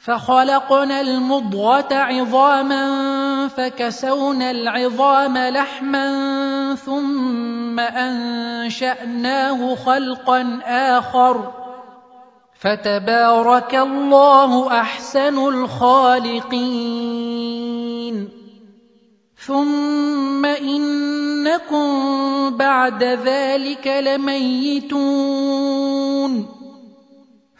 فخلقنا المضغة عظاما فكسونا العظام لحما ثم أنشأناه خلقا آخر فتبارك الله أحسن الخالقين ثم إنكم بعد ذلك لميتون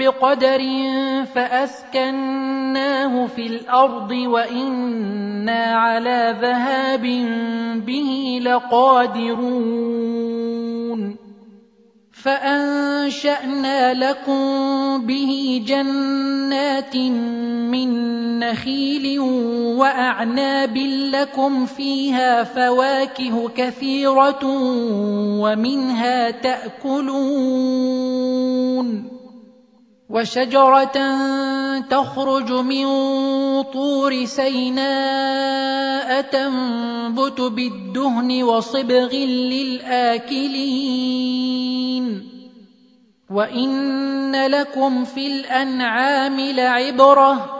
بقدر فأسكناه في الأرض وإنا على ذهاب به لقادرون فأنشأنا لكم به جنات من نخيل وأعناب لكم فيها فواكه كثيرة ومنها تأكلون وشجرة تخرج من طور سيناء تنبت بالدهن وصبغ للآكلين. وإن لكم في الأنعام لعبرة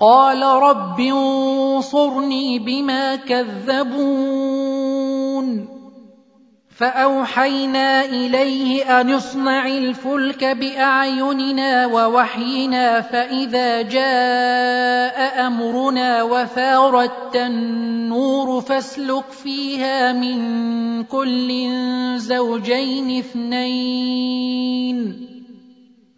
قال رب انصرني بما كذبون. فأوحينا إليه أن اصنع الفلك بأعيننا ووحينا فإذا جاء أمرنا وفارت النور فاسلك فيها من كل زوجين اثنين.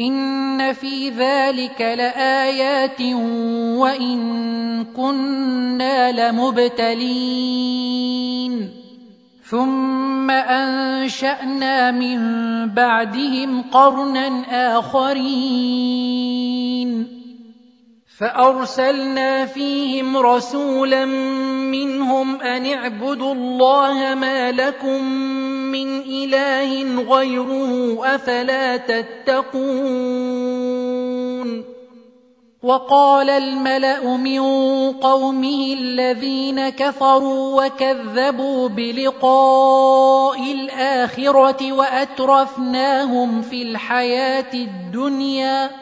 إن في ذلك لآيات وإن كنا لمبتلين ثم أنشأنا من بعدهم قرنا آخرين فأرسلنا فيهم رسولا منهم أن اعبدوا الله ما لكم من إله غيره أفلا تتقون. وقال الملأ من قومه الذين كفروا وكذبوا بلقاء الآخرة وأترفناهم في الحياة الدنيا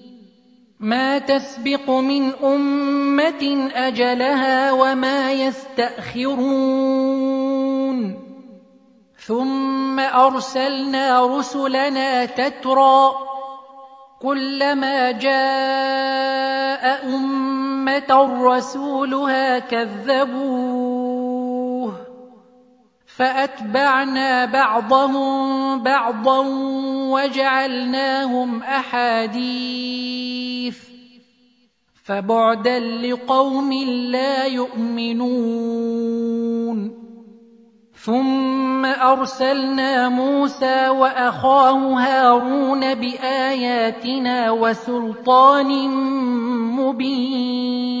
ما تسبق من أمة أجلها وما يستأخرون. ثم أرسلنا رسلنا تترى كلما جاء أمة رسولها كذبوه فأتبعنا بعضهم بعضا وجعلناهم أحاديث فبعدا لقوم لا يؤمنون ثم أرسلنا موسى وأخاه هارون بآياتنا وسلطان مبين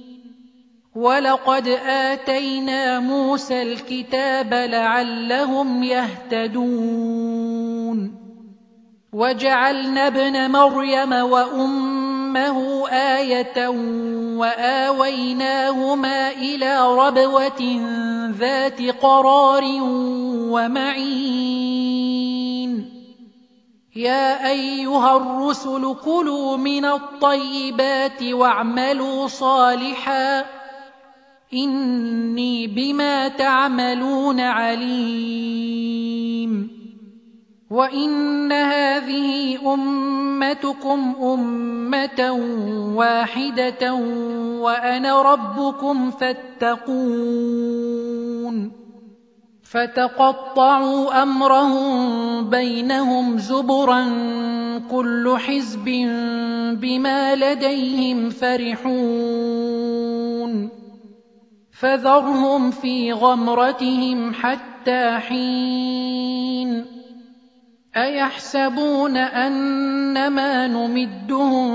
ولقد اتينا موسى الكتاب لعلهم يهتدون وجعلنا ابن مريم وامه إيه واويناهما إلى ربوه ذات قرار ومعين يا ايها الرسل كلوا من الطيبات واعملوا صالحا إني بما تعملون عليم. وإن هذه أمتكم أمة واحدة وأنا ربكم فاتقون. فتقطعوا أمرهم بينهم زبرا كل حزب بما لديهم فرحون. فذرهم في غمرتهم حتى حين أيحسبون ان ما نمدهم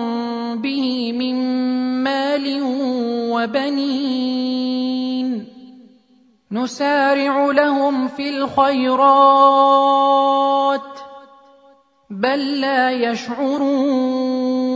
به من مال وبنين نسارع لهم في الخيرات بل لا يشعرون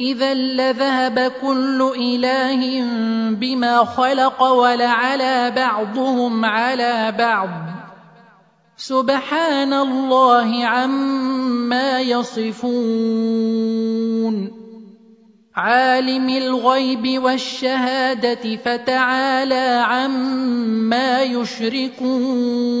إذا لذهب كل إله بما خلق ولعلى بعضهم على بعض. سبحان الله عما يصفون. عالم الغيب والشهادة فتعالى عما يشركون.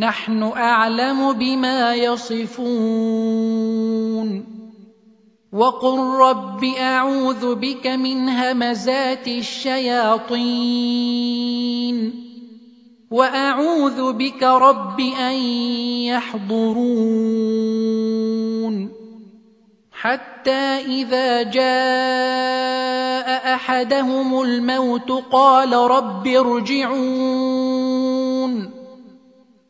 نحن أعلم بما يصفون. وقل رب أعوذ بك من همزات الشياطين. وأعوذ بك رب أن يحضرون. حتى إذا جاء أحدهم الموت قال رب ارجعون.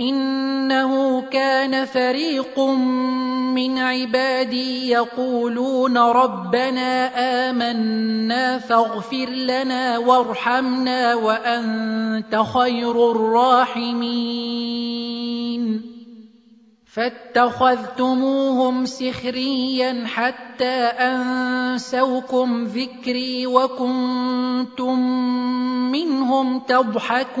إنه كان فريق من عبادي يقولون ربنا آمنا فاغفر لنا وارحمنا وأنت خير الراحمين. فاتخذتموهم سخريا حتى أنسوكم ذكري وكنتم منهم تضحكون.